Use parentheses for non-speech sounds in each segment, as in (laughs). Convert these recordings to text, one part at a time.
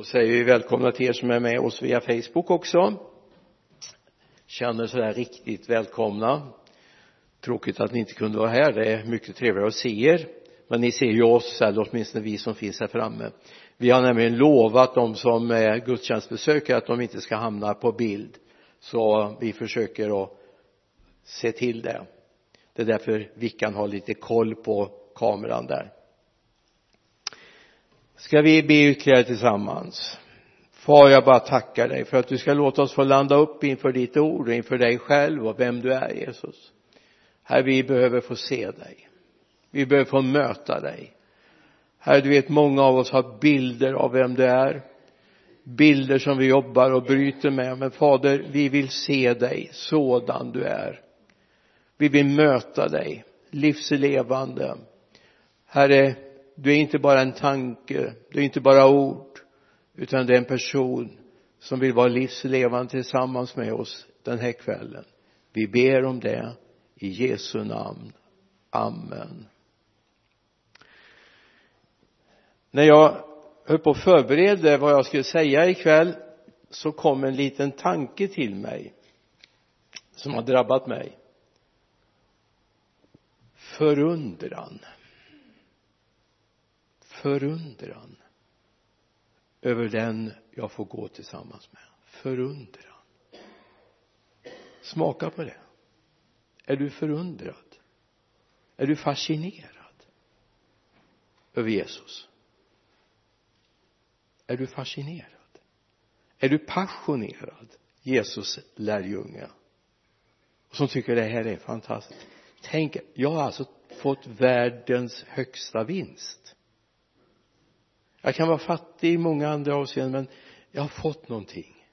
då säger vi välkomna till er som är med oss via Facebook också. Känner sådär riktigt välkomna. Tråkigt att ni inte kunde vara här. Det är mycket trevligare att se er. Men ni ser ju oss eller åtminstone vi som finns här framme. Vi har nämligen lovat de som är gudstjänstbesökare att de inte ska hamna på bild. Så vi försöker att se till det. Det är därför Vickan har lite koll på kameran där ska vi be ytterligare tillsammans? Far jag bara tackar dig för att du ska låta oss få landa upp inför ditt ord och inför dig själv och vem du är Jesus. Här vi behöver få se dig. Vi behöver få möta dig. Här du vet många av oss har bilder av vem du är. Bilder som vi jobbar och bryter med. Men fader vi vill se dig sådan du är. Vi vill möta dig livslevande. Herre du är inte bara en tanke du är inte bara ord utan det är en person som vill vara livslevande tillsammans med oss den här kvällen. Vi ber om det i Jesu namn. Amen. När jag höll på att förbereda vad jag skulle säga ikväll så kom en liten tanke till mig som har drabbat mig. Förundran förundran över den jag får gå tillsammans med. Förundran. Smaka på det. Är du förundrad? Är du fascinerad över Jesus? Är du fascinerad? Är du passionerad? Jesus lärjunge. Som tycker det här är fantastiskt. Tänk jag har alltså fått världens högsta vinst jag kan vara fattig i många andra avseenden men jag har fått någonting.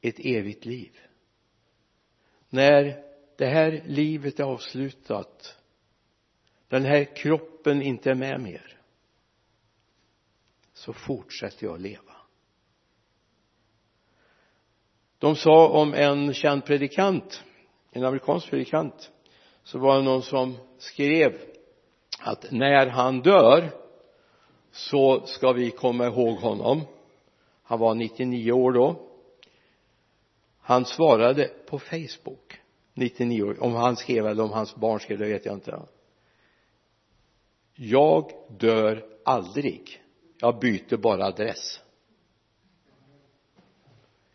Ett evigt liv. När det här livet är avslutat den här kroppen inte är med mer så fortsätter jag leva. De sa om en känd predikant en amerikansk predikant så var det någon som skrev att när han dör så ska vi komma ihåg honom. Han var 99 år då. Han svarade på Facebook 99 år. Om han skrev eller om hans barn skrev det vet jag inte. Jag dör aldrig. Jag byter bara adress.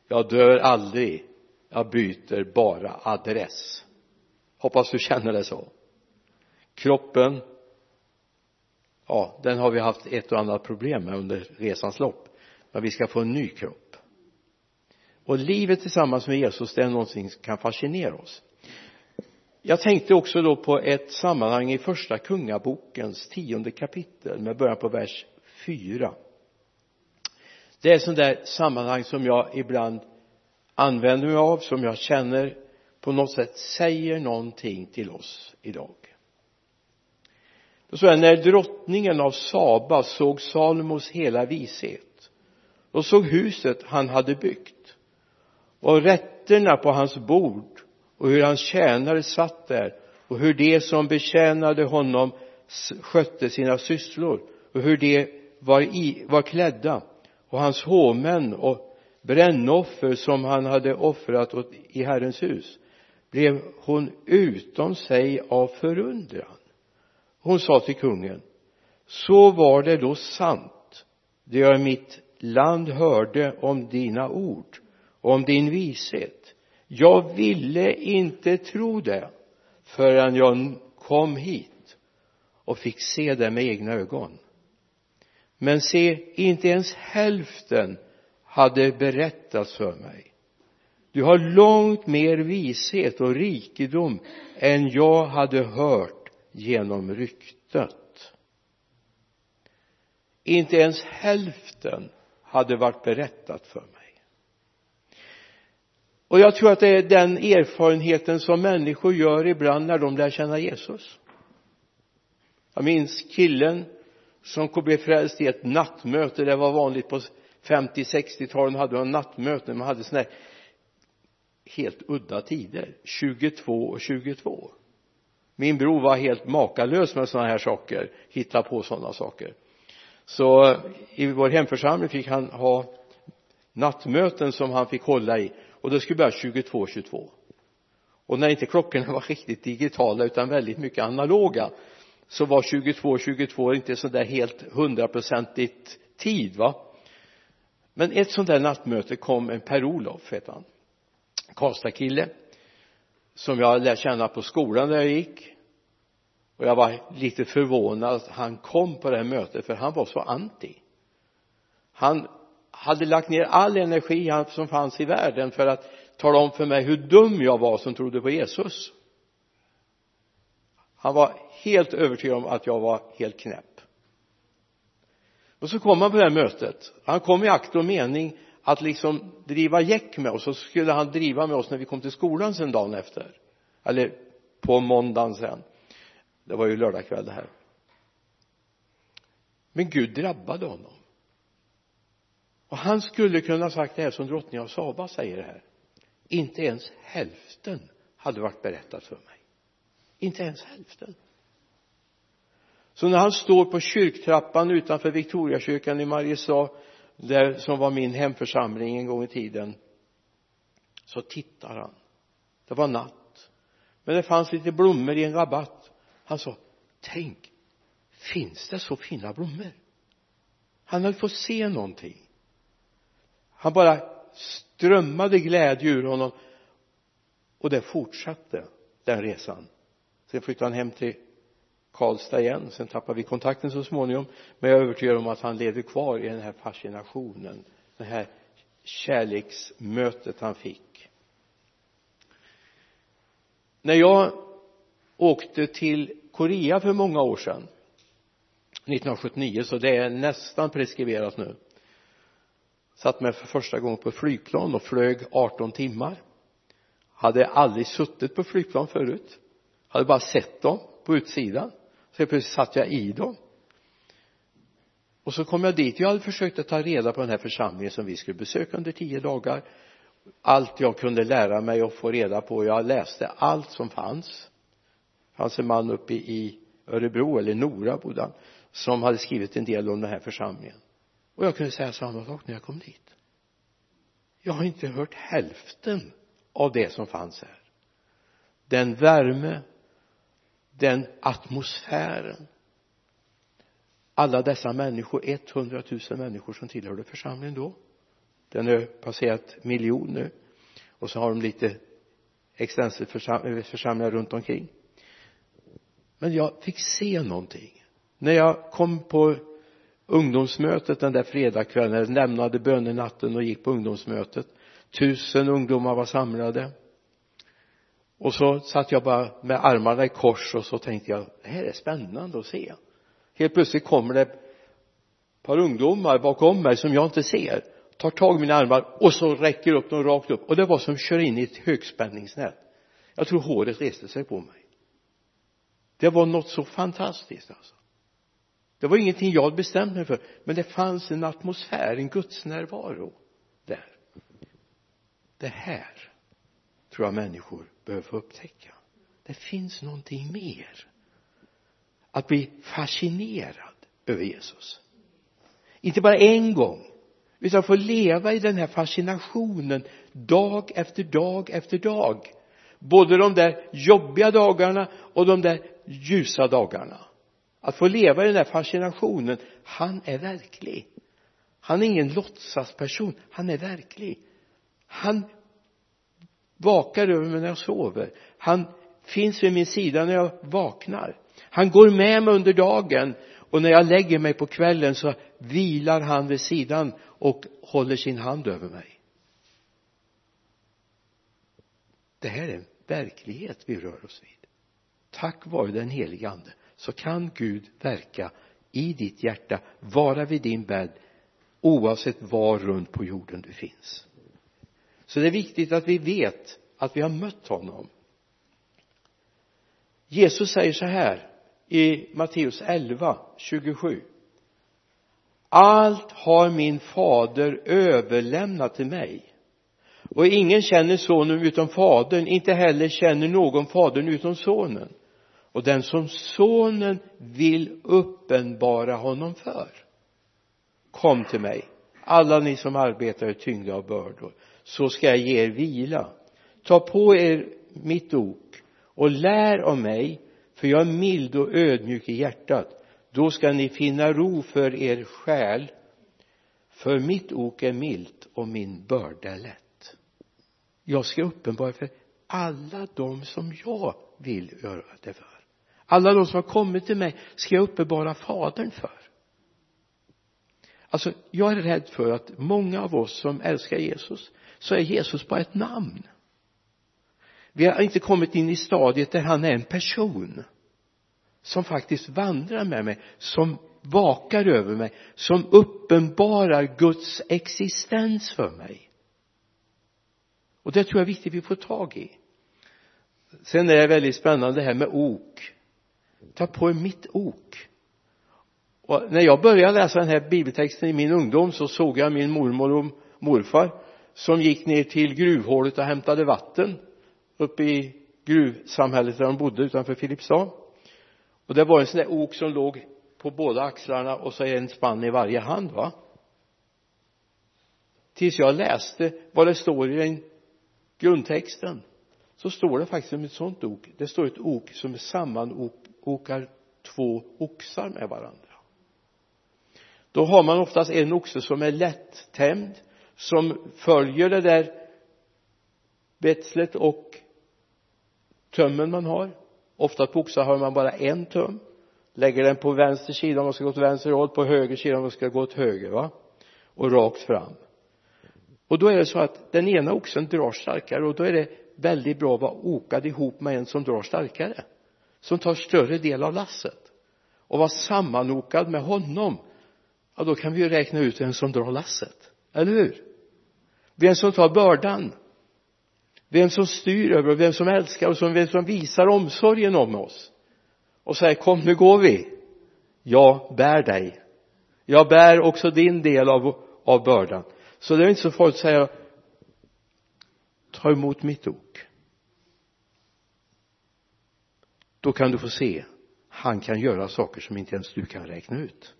Jag dör aldrig. Jag byter bara adress. Hoppas du känner det så. Kroppen ja den har vi haft ett och annat problem med under resans lopp. Men vi ska få en ny kropp. Och livet tillsammans med Jesus det är någonting som kan fascinera oss. Jag tänkte också då på ett sammanhang i första kungabokens tionde kapitel med början på vers fyra. Det är sånt där sammanhang som jag ibland använder mig av som jag känner på något sätt säger någonting till oss idag och så är när drottningen av Saba såg Salomos hela vishet och såg huset han hade byggt och rätterna på hans bord och hur hans tjänare satt där och hur de som betjänade honom skötte sina sysslor och hur de var, i, var klädda och hans hovmän och brännoffer som han hade offrat åt, i Herrens hus blev hon utom sig av förundran hon sa till kungen så var det då sant det jag i mitt land hörde om dina ord och om din vishet. Jag ville inte tro det förrän jag kom hit och fick se det med egna ögon. Men se inte ens hälften hade berättats för mig. Du har långt mer vishet och rikedom än jag hade hört genom ryktet. Inte ens hälften hade varit berättat för mig. Och jag tror att det är den erfarenheten som människor gör ibland när de lär känna Jesus. Jag minns killen som blev frälst i ett nattmöte. Det var vanligt på 50-60-talen hade man nattmöten. Man hade sådana här helt udda tider 22 och 22 min bror var helt makalös med sådana här saker hitta på sådana saker. Så i vår hemförsamling fick han ha nattmöten som han fick hålla i och det skulle börja 22.22 22. och när inte klockorna (laughs) var riktigt digitala utan väldigt mycket analoga så var 22.22 22 inte så där helt hundraprocentigt tid va? Men ett sånt där nattmöte kom en Per-Olof hette han. Karlstad-kille som jag lärde känna på skolan där jag gick. Och jag var lite förvånad att han kom på det här mötet för han var så anti. Han hade lagt ner all energi som fanns i världen för att tala om för mig hur dum jag var som trodde på Jesus. Han var helt övertygad om att jag var helt knäpp. Och så kom han på det här mötet. Han kom i akt och mening att liksom driva jäck med oss och så skulle han driva med oss när vi kom till skolan sen dagen efter. Eller på måndagen sen. Det var ju lördagkväll det här. Men Gud drabbade honom. Och han skulle kunna sagt det här som drottning av Saba säger det här inte ens hälften hade varit berättat för mig. Inte ens hälften. Så när han står på kyrktrappan utanför Victoriakyrkan i Mariestad där som var min hemförsamling en gång i tiden så tittar han. Det var natt. Men det fanns lite blommor i en rabatt. Han sa tänk finns det så fina blommor? Han hade fått se någonting. Han bara strömmade glädje ur honom. Och det fortsatte den resan. Sen flyttade han hem till Karlstad igen. Sen tappade vi kontakten så småningom. Men jag är övertygad om att han levde kvar i den här fascinationen. Det här kärleksmötet han fick. När jag åkte till Korea för många år sedan 1979 så det är nästan preskriberat nu satt mig för första gången på flygplan och flög 18 timmar. Hade aldrig suttit på flygplan förut. Hade bara sett dem på utsidan så plötsligt satt jag i dem. Och så kom jag dit. Jag hade försökt att ta reda på den här församlingen som vi skulle besöka under tio dagar. Allt jag kunde lära mig och få reda på. Jag läste allt som fanns. Det fanns en man uppe i Örebro eller Nora bodde han som hade skrivit en del om den här församlingen. Och jag kunde säga samma sak när jag kom dit. Jag har inte hört hälften av det som fanns här. Den värme den atmosfären. Alla dessa människor 100 000 människor som tillhörde församlingen då den har passerat miljoner och så har de lite extensivförsamlingar runt omkring. Men jag fick se någonting. När jag kom på ungdomsmötet den där fredagskvällen lämnade bönenatten och gick på ungdomsmötet tusen ungdomar var samlade och så satt jag bara med armarna i kors och så tänkte jag det här är spännande att se. Helt plötsligt kommer det ett par ungdomar bakom mig som jag inte ser tar tag i mina armar och så räcker upp dem rakt upp. Och det var som att köra in i ett högspänningsnät. Jag tror håret reste sig på mig. Det var något så fantastiskt alltså. Det var ingenting jag hade bestämt mig för men det fanns en atmosfär, en gudsnärvaro där. Det här tror jag människor behöver få upptäcka. Det finns någonting mer. Att bli fascinerad över Jesus. Inte bara en gång utan få leva i den här fascinationen dag efter dag efter dag. Både de där jobbiga dagarna och de där ljusa dagarna. Att få leva i den här fascinationen. Han är verklig. Han är ingen låtsasperson. Han är verklig. Han vakar över mig när jag sover. Han finns vid min sida när jag vaknar. Han går med mig under dagen och när jag lägger mig på kvällen så vilar han vid sidan och håller sin hand över mig. Det här är en verklighet vi rör oss vid. Tack vare den helige ande så kan Gud verka i ditt hjärta vara vid din bädd oavsett var runt på jorden du finns så det är viktigt att vi vet att vi har mött honom. Jesus säger så här i Matteus 11, 27 allt har min fader överlämnat till mig. Och ingen känner sonen utom fadern inte heller känner någon fadern utom sonen. Och den som sonen vill uppenbara honom för. Kom till mig alla ni som arbetar är tyngda av bördor så ska jag ge er vila. Ta på er mitt ok och lär av mig för jag är mild och ödmjuk i hjärtat. Då ska ni finna ro för er själ för mitt ok är milt och min börda är lätt. Jag ska uppenbara för alla de som jag vill göra det för. Alla de som har kommit till mig ska jag uppenbara fadern för alltså jag är rädd för att många av oss som älskar Jesus så är Jesus bara ett namn. Vi har inte kommit in i stadiet där han är en person som faktiskt vandrar med mig som vakar över mig som uppenbarar Guds existens för mig. Och det tror jag är viktigt vi får tag i. Sen är det väldigt spännande det här med ok. Ta på er mitt ok och när jag började läsa den här bibeltexten i min ungdom så såg jag min mormor och morfar som gick ner till gruvhålet och hämtade vatten uppe i gruvsamhället där de bodde utanför Filipstad. Och det var en sån där ok som låg på båda axlarna och så en spann i varje hand va? Tills jag läste vad det står i den grundtexten så står det faktiskt om ett sånt ok. Det står ett ok som sammanokar två oxar med varandra då har man oftast en oxe som är lättämd som följer det där betslet och tömmen man har. Ofta på oxar har man bara en töm. lägger den på vänster sida om man ska gå åt vänster håll på höger sida om man ska gå åt höger va? Och rakt fram. Och då är det så att den ena oxen drar starkare och då är det väldigt bra att vara okad ihop med en som drar starkare som tar större del av lasset. Och vara sammanokad med honom ja då kan vi ju räkna ut vem som drar lasset. Eller hur? Vem som tar bördan. Vem som styr över och vem som älskar och vem som visar omsorgen om oss. Och säger kom nu går vi. Jag bär dig. Jag bär också din del av, av bördan. Så det är inte så farligt att säga ta emot mitt ok. Då kan du få se han kan göra saker som inte ens du kan räkna ut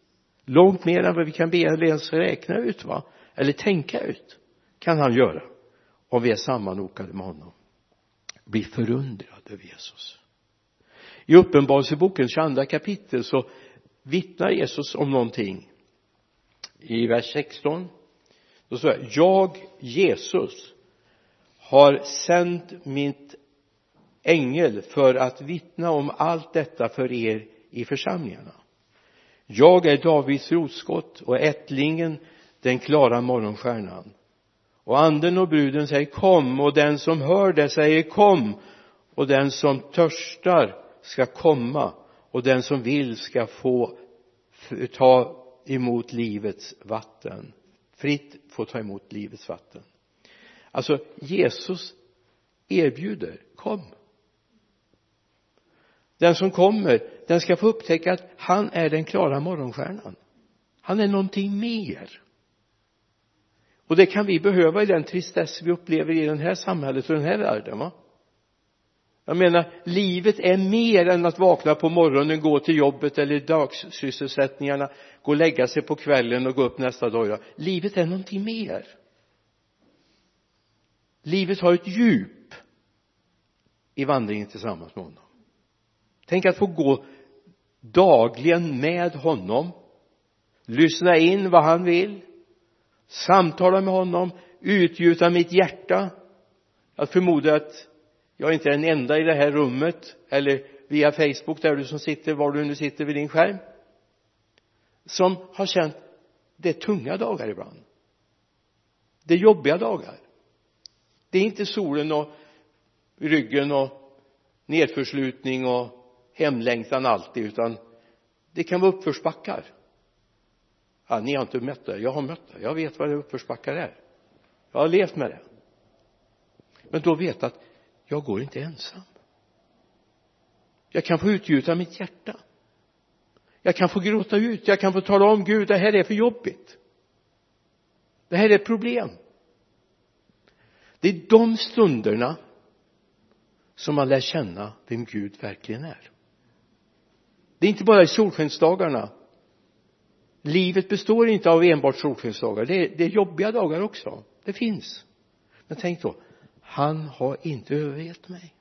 långt mer än vad vi kan be eller ens räkna ut va? Eller tänka ut kan han göra. Om vi är sammanokade med honom. Bli förundrad över Jesus. I uppenbarelsebokens 22 kapitel så vittnar Jesus om någonting. I vers 16 då står det jag Jesus har sänt mitt ängel för att vittna om allt detta för er i församlingarna jag är Davids rotskott och ättlingen den klara morgonstjärnan. Och anden och bruden säger kom och den som hör det säger kom. Och den som törstar ska komma och den som vill ska få ta emot livets vatten. Fritt få ta emot livets vatten. Alltså Jesus erbjuder kom den som kommer den ska få upptäcka att han är den klara morgonstjärnan. Han är någonting mer. Och det kan vi behöva i den tristess vi upplever i det här samhället och den här världen va? Jag menar livet är mer än att vakna på morgonen, gå till jobbet eller dagssysselsättningarna gå och lägga sig på kvällen och gå upp nästa dag livet är någonting mer. Livet har ett djup i vandringen tillsammans med honom tänk att få gå dagligen med honom lyssna in vad han vill samtala med honom utgjuta mitt hjärta. Jag förmodar att jag inte är den enda i det här rummet eller via Facebook där du som sitter var du nu sitter vid din skärm som har känt det är tunga dagar ibland. Det är jobbiga dagar. Det är inte solen och ryggen och nedförslutning och hemlängtan alltid utan det kan vara uppförsbackar. Ja, ni har inte mött det. Jag har mött det. Jag vet vad det uppförsbackar är. Jag har levt med det. Men då vet att jag går inte ensam. Jag kan få utgjuta mitt hjärta. Jag kan få gråta ut. Jag kan få tala om Gud det här är för jobbigt. Det här är ett problem. Det är de stunderna som man lär känna vem Gud verkligen är det är inte bara i solskensdagarna. Livet består inte av enbart solskensdagar. Det, är, det är jobbiga dagar också. Det finns. Men tänk då han har inte övergett mig.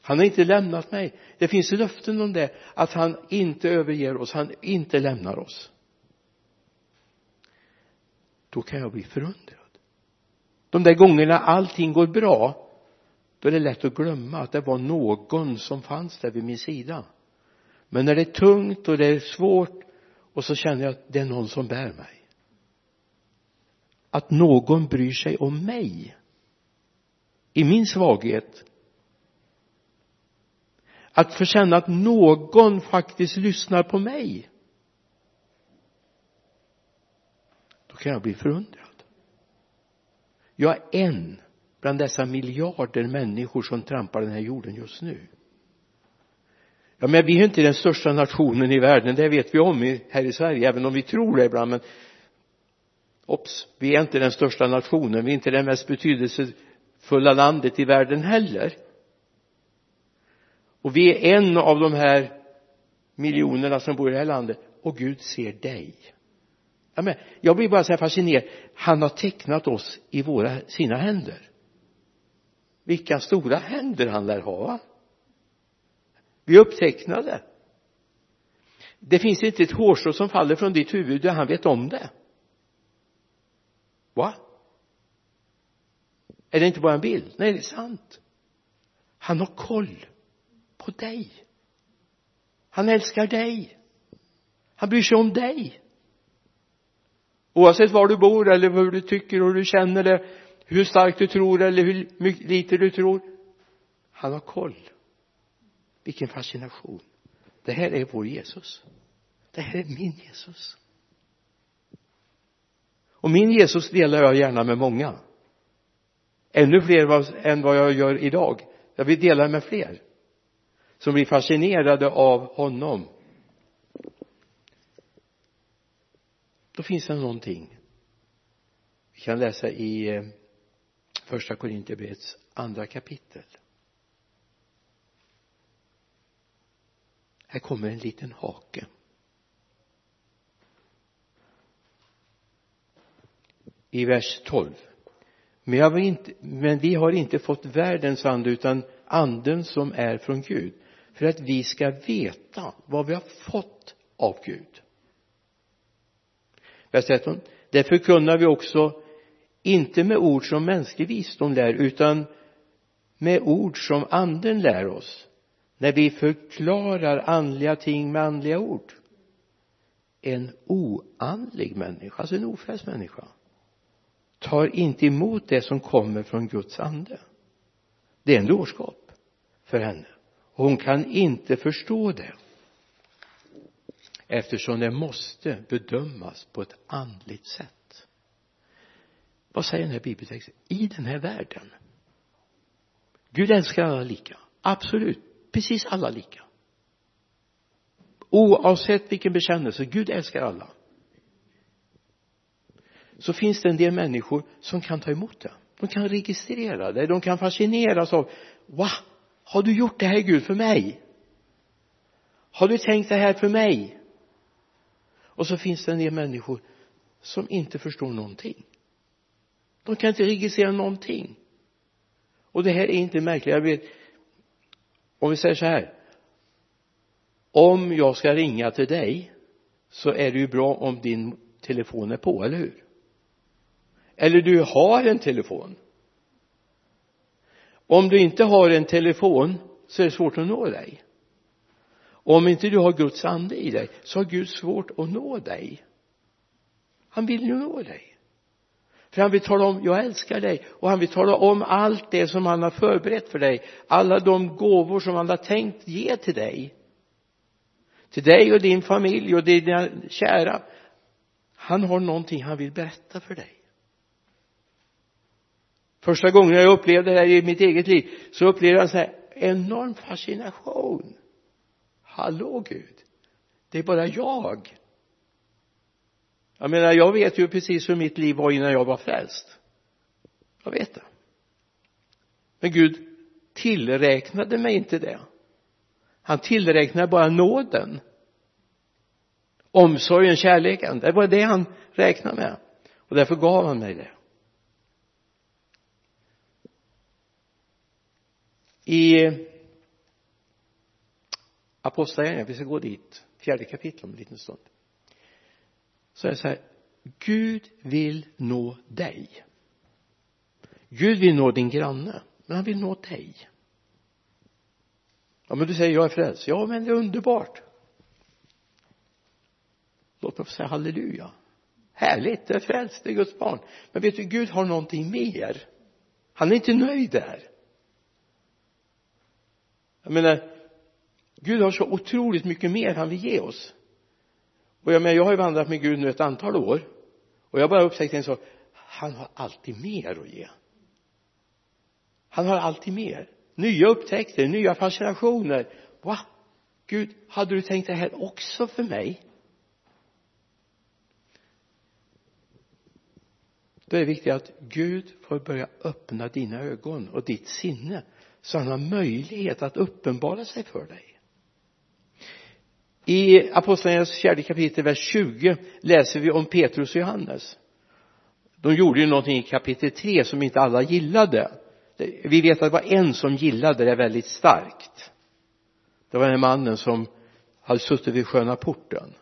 Han har inte lämnat mig. Det finns löften om det att han inte överger oss. Han inte lämnar oss. Då kan jag bli förundrad. De där gångerna allting går bra då är det lätt att glömma att det var någon som fanns där vid min sida men när det är tungt och det är svårt och så känner jag att det är någon som bär mig. Att någon bryr sig om mig. I min svaghet. Att få känna att någon faktiskt lyssnar på mig. Då kan jag bli förundrad. Jag är en bland dessa miljarder människor som trampar den här jorden just nu ja men vi är inte den största nationen i världen det vet vi om här i Sverige även om vi tror det ibland men obs vi är inte den största nationen vi är inte det mest betydelsefulla landet i världen heller. Och vi är en av de här miljonerna som bor i det här landet och Gud ser dig. Ja, men jag blir bara så här fascinerad. Han har tecknat oss i våra, sina händer. Vilka stora händer han lär ha. va vi är upptecknade. Det finns inte ett hårstrå som faller från ditt huvud där han vet om det. Va? Är det inte bara en bild? Nej det är sant. Han har koll på dig. Han älskar dig. Han bryr sig om dig. Oavsett var du bor eller hur du tycker och hur du känner det hur starkt du tror eller hur lite du tror han har koll vilken fascination. Det här är vår Jesus. Det här är min Jesus. Och min Jesus delar jag gärna med många. Ännu fler än vad jag gör idag. Jag vill dela med fler som blir fascinerade av honom. Då finns det någonting vi kan läsa i eh, första Korinthierbrevets andra kapitel. Här kommer en liten hake. I vers 12 men, jag inte, men vi har inte fått världens ande utan anden som är från Gud för att vi ska veta vad vi har fått av Gud. Vers 13 det förkunnar vi också inte med ord som mänsklig visdom lär utan med ord som anden lär oss när vi förklarar andliga ting med andliga ord. En oandlig människa, alltså en ofrälst människa tar inte emot det som kommer från Guds ande. Det är en dårskap för henne. Och hon kan inte förstå det eftersom det måste bedömas på ett andligt sätt. Vad säger den här bibeltexten? I den här världen. Gud älskar alla lika. Absolut precis alla lika. Oavsett vilken bekännelse Gud älskar alla. Så finns det en del människor som kan ta emot det. De kan registrera det de kan fascineras av va? Har du gjort det här Gud för mig? Har du tänkt det här för mig? Och så finns det en del människor som inte förstår någonting. De kan inte registrera någonting. Och det här är inte märkligt. Jag vet om vi säger så här. Om jag ska ringa till dig så är det ju bra om din telefon är på, eller hur? Eller du har en telefon. Om du inte har en telefon så är det svårt att nå dig. Om inte du har Guds ande i dig så har Gud svårt att nå dig. Han vill ju nå dig för han vill tala om jag älskar dig. Och han vill tala om allt det som han har förberett för dig. Alla de gåvor som han har tänkt ge till dig. Till dig och din familj och dina kära. Han har någonting han vill berätta för dig. Första gången jag upplevde det här i mitt eget liv så upplevde jag en sån här enorm fascination. Hallå Gud. Det är bara jag jag menar jag vet ju precis hur mitt liv var innan jag var frälst. Jag vet det. Men Gud tillräknade mig inte det. Han tillräknade bara nåden. Omsorgen, kärleken det var det han räknade med. Och därför gav han mig det. I apostlagärningarna, vi ska gå dit fjärde kapitlet om en liten stund så är det så här Gud vill nå dig. Gud vill nå din granne men han vill nå dig. Ja men du säger jag är frälst. Ja men det är underbart. Låt mig få säga halleluja. Härligt, det är frälst, det är Guds barn. Men vet du, Gud har någonting mer. Han är inte nöjd där. Jag menar Gud har så otroligt mycket mer han vill ge oss och jag menar jag har ju vandrat med Gud nu ett antal år. Och jag har bara upptäckt en sak. Han har alltid mer att ge. Han har alltid mer. Nya upptäckter, nya fascinationer. Va? Gud, hade du tänkt det här också för mig? Då är det viktigt att Gud får börja öppna dina ögon och ditt sinne så han har möjlighet att uppenbara sig för dig i apostlagärningarnas fjärde kapitel vers 20 läser vi om Petrus och Johannes. De gjorde ju någonting i kapitel 3 som inte alla gillade. Vi vet att det var en som gillade det väldigt starkt. Det var den mannen som hade suttit vid sköna porten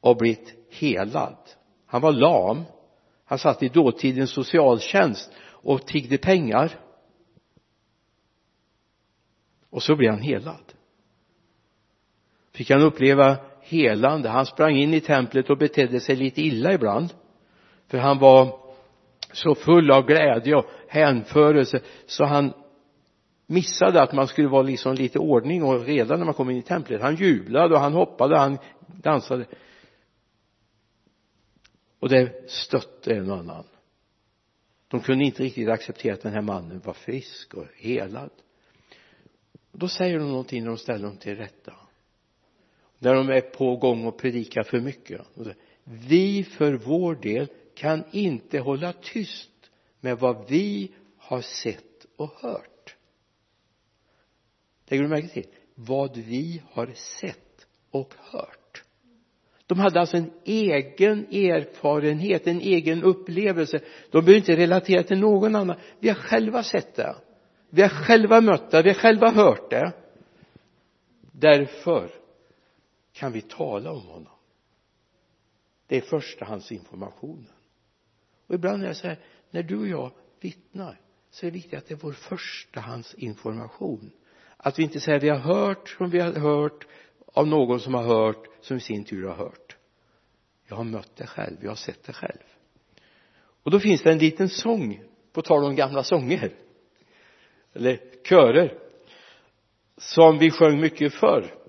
och blivit helad. Han var lam. Han satt i dåtidens socialtjänst och tiggde pengar. Och så blev han helad fick han uppleva helande. Han sprang in i templet och betedde sig lite illa ibland. För han var så full av glädje och hänförelse så han missade att man skulle vara liksom lite ordning och reda när man kom in i templet. Han jublade och han hoppade och han dansade. Och det stötte en och annan. De kunde inte riktigt acceptera att den här mannen var frisk och helad. Då säger de någonting när de ställer dem till rätta när de är på gång och predikar för mycket. Vi för vår del kan inte hålla tyst med vad vi har sett och hört. Lägger du märke till? Vad vi har sett och hört. De hade alltså en egen erfarenhet, en egen upplevelse. De behöver inte relatera till någon annan. Vi har själva sett det. Vi har själva mött det, vi har själva hört det. Därför kan vi tala om honom? Det är förstahandsinformationen och ibland är det så här när du och jag vittnar så är det viktigt att det är vår förstahandsinformation att vi inte säger vi har hört som vi har hört av någon som har hört som i sin tur har hört. Jag har mött det själv, jag har sett det själv. Och då finns det en liten sång på tal om gamla sånger eller körer som vi sjöng mycket förr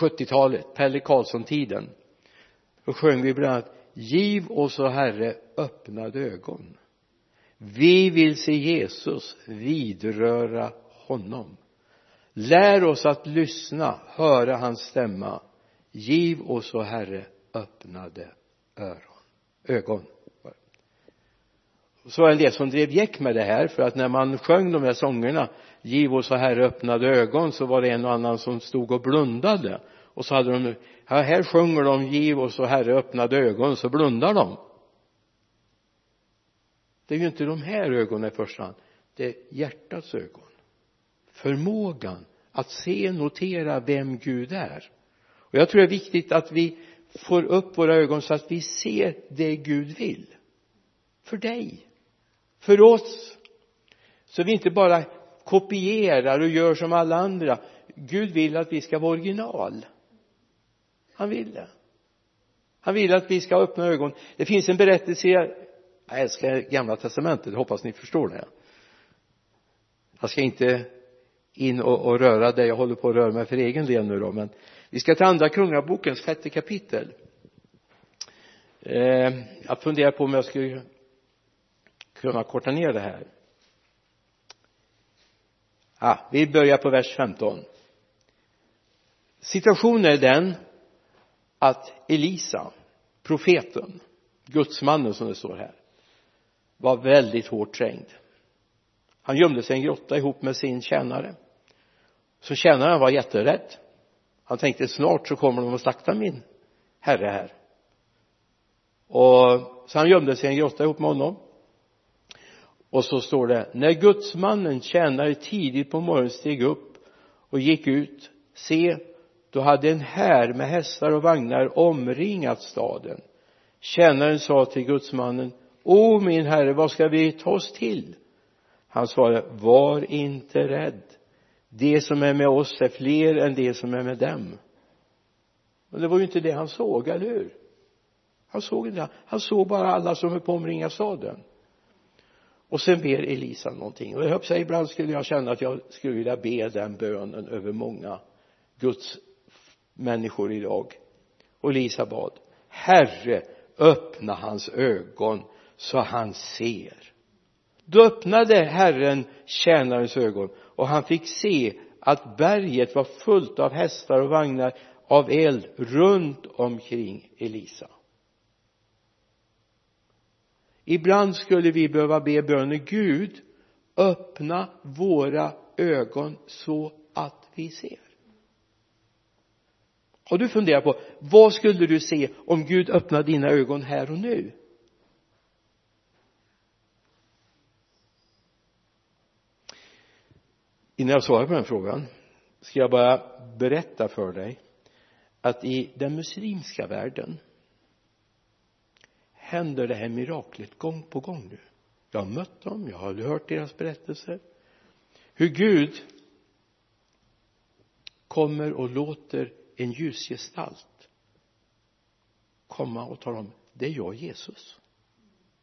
70-talet, Pelle Karlsson-tiden då sjöng vi bland annat giv oss o herre öppnade ögon. Vi vill se Jesus vidröra honom. Lär oss att lyssna höra hans stämma. Giv oss o herre öppnade öron. Ögon. Så var det en del som drev gäck med det här för att när man sjöng de här sångerna giv oss o herre öppnade ögon så var det en och annan som stod och blundade. Och så hade de här, här sjunger de giv oss o herre öppnade ögon så blundar de. Det är ju inte de här ögonen i första hand. Det är hjärtats ögon. Förmågan att se, notera vem Gud är. Och jag tror det är viktigt att vi får upp våra ögon så att vi ser det Gud vill. För dig. För oss. Så vi inte bara kopierar och gör som alla andra. Gud vill att vi ska vara original. Han vill det. Han vill att vi ska ha öppna ögon. Det finns en berättelse jag älskar gamla testamentet hoppas ni förstår det. Jag ska inte in och, och röra det jag håller på att röra mig för egen del nu då men vi ska till andra kungabokens sjätte kapitel. Eh, jag funderar på om jag skulle kunna korta ner det här ah, vi börjar på vers 15 situationen är den att Elisa profeten gudsmannen som det står här var väldigt hårt trängd. Han gömde sig i en grotta ihop med sin tjänare. Så tjänaren var jätterädd. Han tänkte snart så kommer de att slakta min herre här. Och så han gömde sig i en grotta ihop med honom och så står det när gudsmannen tjänare tidigt på morgonen steg upp och gick ut se då hade en här med hästar och vagnar omringat staden. Tjänaren sa till gudsmannen o min herre vad ska vi ta oss till? Han svarade var inte rädd. De som är med oss är fler än de som är med dem. Men det var ju inte det han såg, eller hur? Han såg inte han såg bara alla som är på omringa staden och sen ber Elisa någonting. Och jag höll sig ibland skulle jag känna att jag skulle vilja be den bönen över många Guds människor idag. Och Elisa bad Herre öppna hans ögon så han ser. Då öppnade Herren tjänarens ögon och han fick se att berget var fullt av hästar och vagnar av eld runt omkring Elisa ibland skulle vi behöva be bönen Gud öppna våra ögon så att vi ser. Har du funderat på vad skulle du se om Gud öppnade dina ögon här och nu? Innan jag svarar på den frågan ska jag bara berätta för dig att i den muslimska världen händer det här miraklet gång på gång nu? Jag har mött dem, jag har hört deras berättelser. Hur Gud kommer och låter en ljusgestalt komma och tala om det är jag Jesus.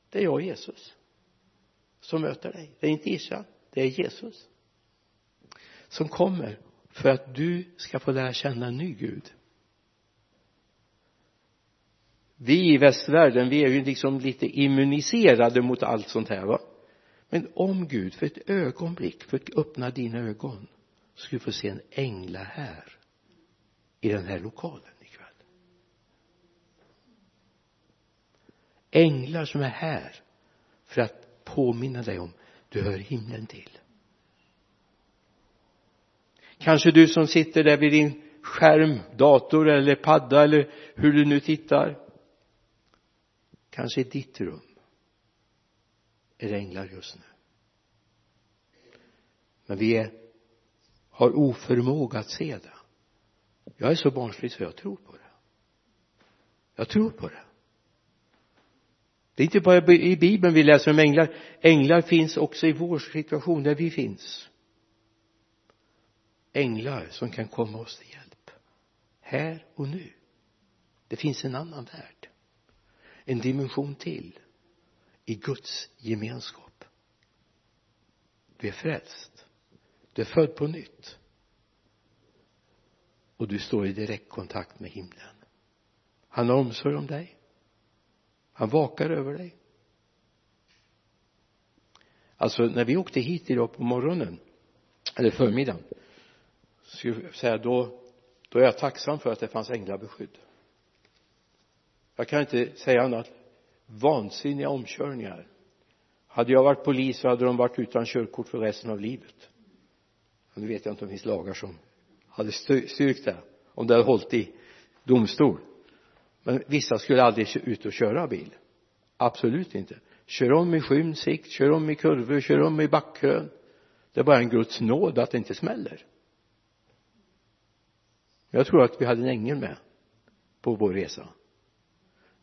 Det är jag Jesus som möter dig. Det är inte Isha det är Jesus som kommer för att du ska få lära känna en ny Gud vi i västvärlden vi är ju liksom lite immuniserade mot allt sånt här va? Men om Gud för ett ögonblick fick öppna dina ögon så skulle du få se en ängla här i den här lokalen ikväll. Änglar som är här för att påminna dig om du hör himlen till. Kanske du som sitter där vid din skärm, dator eller padda eller hur du nu tittar kanske i ditt rum är det änglar just nu. Men vi är, har oförmåga att se det. Jag är så barnslig så jag tror på det. Jag tror på det. Det är inte bara i bibeln vi läser om änglar. Änglar finns också i vår situation där vi finns. Änglar som kan komma oss till hjälp. Här och nu. Det finns en annan värld en dimension till i Guds gemenskap. Du är frälst. Du är född på nytt. Och du står i direktkontakt med himlen. Han har omsorg om dig. Han vakar över dig. Alltså när vi åkte hit idag på morgonen eller förmiddagen skulle jag säga då då är jag tacksam för att det fanns änglabeskydd jag kan inte säga annat. Vansinniga omkörningar. Hade jag varit polis så hade de varit utan körkort för resten av livet. Men nu vet jag inte om det finns lagar som hade styrkt det om det hade hållit i domstol. Men vissa skulle aldrig ut och köra bil. Absolut inte. Kör om i skymd sikt kör om i kurvor kör om i backkrön. Det är bara en Guds nåd att det inte smäller. Jag tror att vi hade en ängel med på vår resa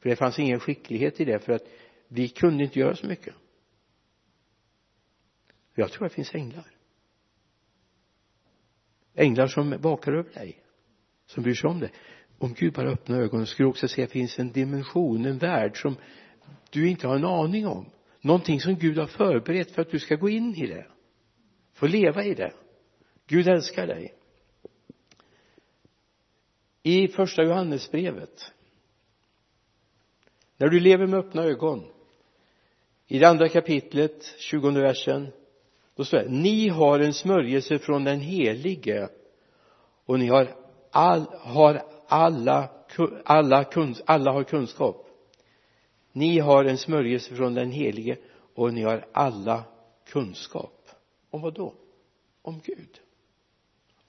för det fanns ingen skicklighet i det för att vi kunde inte göra så mycket. Jag tror det finns änglar. Änglar som vakar över dig som bryr sig om dig. Om Gud bara öppnar ögonen skulle du också se att det finns en dimension, en värld som du inte har en aning om. Någonting som Gud har förberett för att du ska gå in i det. Få leva i det. Gud älskar dig. I första Johannesbrevet när du lever med öppna ögon. I det andra kapitlet, tjugonde versen då står det ni har en smörjelse från den helige och ni har all, har alla alla, kunsk, alla har kunskap. Ni har en smörjelse från den helige och ni har alla kunskap. Om vad då? Om Gud.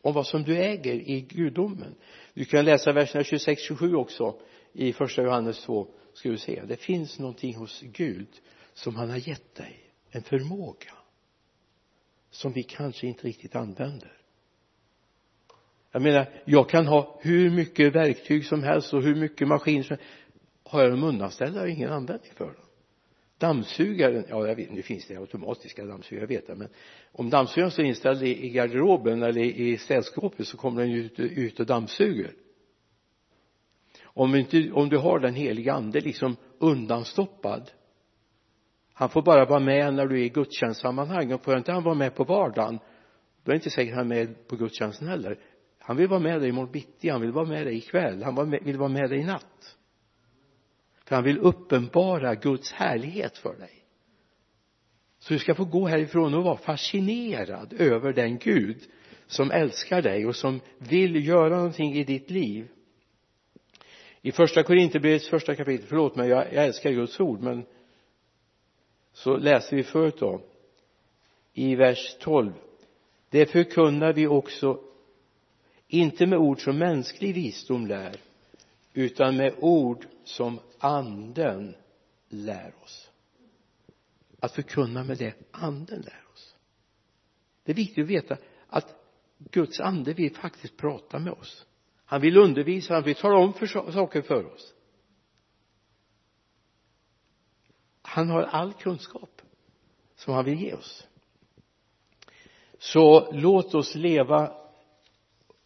Om vad som du äger i gudomen. Du kan läsa verserna 26-27 också i första Johannes 2 ska du se. Det finns någonting hos Gud som han har gett dig. En förmåga. Som vi kanske inte riktigt använder. Jag menar jag kan ha hur mycket verktyg som helst och hur mycket maskiner som helst. Har jag dem undanställda har jag ingen användning för dem. Dammsugaren, ja jag vet, nu finns det automatiska dammsugare, jag vet det men om dammsugaren står inställd i, i garderoben eller i städskåpet så kommer den ju ut, ut och dammsuger om inte, om du har den heliga ande liksom undanstoppad. Han får bara vara med när du är i gudstjänstsammanhang. Och får inte han vara med på vardagen då är det inte säkert han är med på gudstjänsten heller. Han vill vara med dig imorgon bitti han vill vara med dig ikväll han vill vara med dig i natt. För han vill uppenbara Guds härlighet för dig. Så du ska få gå härifrån och vara fascinerad över den Gud som älskar dig och som vill göra någonting i ditt liv i första Korinthierbrevets första kapitel, förlåt mig jag, jag älskar Guds ord men så läser vi förut då i vers 12 det förkunnar vi också inte med ord som mänsklig visdom lär utan med ord som anden lär oss. Att förkunna med det anden lär oss. Det är viktigt att veta att Guds ande vill faktiskt prata med oss han vill undervisa, han vill tala om för saker för oss. Han har all kunskap som han vill ge oss. Så låt oss leva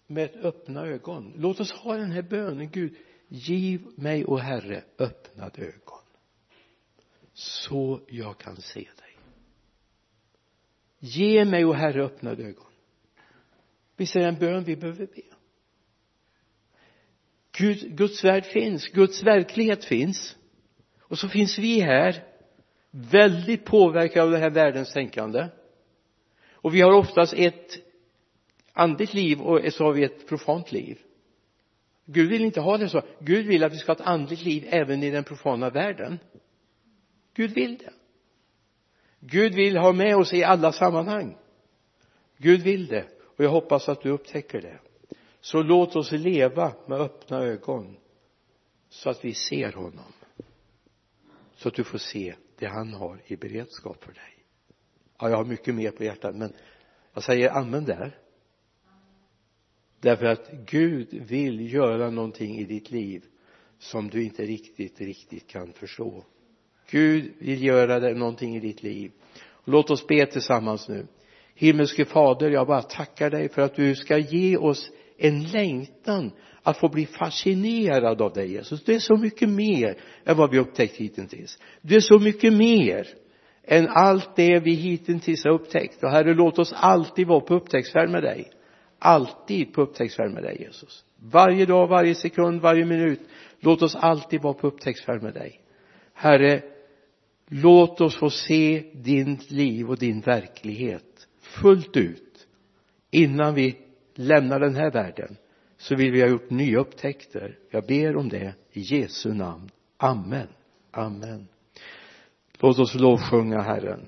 med öppna ögon. Låt oss ha den här bönen Gud giv mig och Herre öppnade ögon. Så jag kan se dig. Ge mig och Herre öppnade ögon. Visst är det en bön vi behöver be Gud, Guds värld finns, Guds verklighet finns. Och så finns vi här väldigt påverkade av den här världens tänkande. Och vi har oftast ett andligt liv och så har vi ett profant liv. Gud vill inte ha det så. Gud vill att vi ska ha ett andligt liv även i den profana världen. Gud vill det. Gud vill ha med oss i alla sammanhang. Gud vill det. Och jag hoppas att du upptäcker det så låt oss leva med öppna ögon så att vi ser honom. Så att du får se det han har i beredskap för dig. Ja jag har mycket mer på hjärtat men jag säger amen där. Därför att Gud vill göra någonting i ditt liv som du inte riktigt, riktigt kan förstå. Gud vill göra det, någonting i ditt liv. Låt oss be tillsammans nu. Himmelske fader jag bara tackar dig för att du ska ge oss en längtan att få bli fascinerad av dig Jesus. Du är så mycket mer än vad vi upptäckt hittills. Du är så mycket mer än allt det vi hittills har upptäckt. Och herre låt oss alltid vara på upptäcktsfärd med dig. Alltid på upptäcktsfärd med dig Jesus. Varje dag, varje sekund, varje minut. Låt oss alltid vara på upptäcktsfärd med dig. Herre låt oss få se ditt liv och din verklighet fullt ut innan vi lämnar den här världen så vill vi ha gjort nya upptäckter. Jag ber om det i Jesu namn. Amen. Amen. Låt oss lovsjunga Herren.